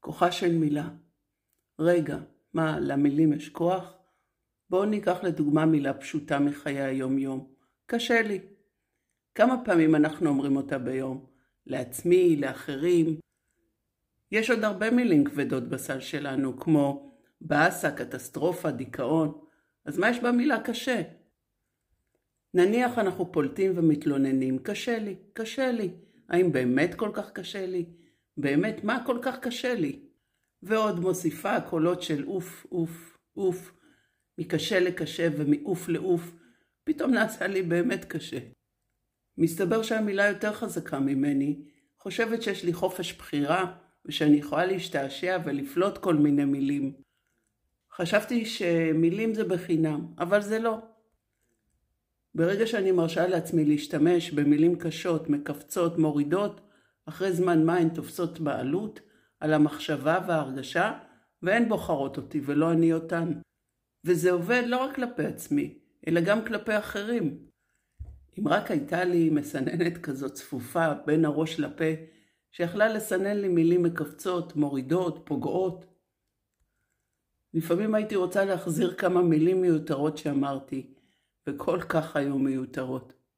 כוחה של מילה. רגע, מה, למילים יש כוח? בואו ניקח לדוגמה מילה פשוטה מחיי היום-יום. קשה לי. כמה פעמים אנחנו אומרים אותה ביום? לעצמי, לאחרים. יש עוד הרבה מילים כבדות בסל שלנו, כמו באסה, קטסטרופה, דיכאון. אז מה יש במילה קשה? נניח אנחנו פולטים ומתלוננים, קשה לי, קשה לי. האם באמת כל כך קשה לי? באמת, מה כל כך קשה לי? ועוד מוסיפה קולות של אוף, אוף, אוף, מקשה לקשה ומעוף לעוף, פתאום נעשה לי באמת קשה. מסתבר שהמילה יותר חזקה ממני, חושבת שיש לי חופש בחירה ושאני יכולה להשתעשע ולפלוט כל מיני מילים. חשבתי שמילים זה בחינם, אבל זה לא. ברגע שאני מרשה לעצמי להשתמש במילים קשות, מכווצות, מורידות, אחרי זמן מה הן תופסות בעלות על המחשבה וההרגשה, והן בוחרות אותי ולא אני אותן. וזה עובד לא רק כלפי עצמי, אלא גם כלפי אחרים. אם רק הייתה לי מסננת כזאת צפופה בין הראש לפה, שיכלה לסנן לי מילים מכווצות, מורידות, פוגעות. לפעמים הייתי רוצה להחזיר כמה מילים מיותרות שאמרתי, וכל כך היו מיותרות.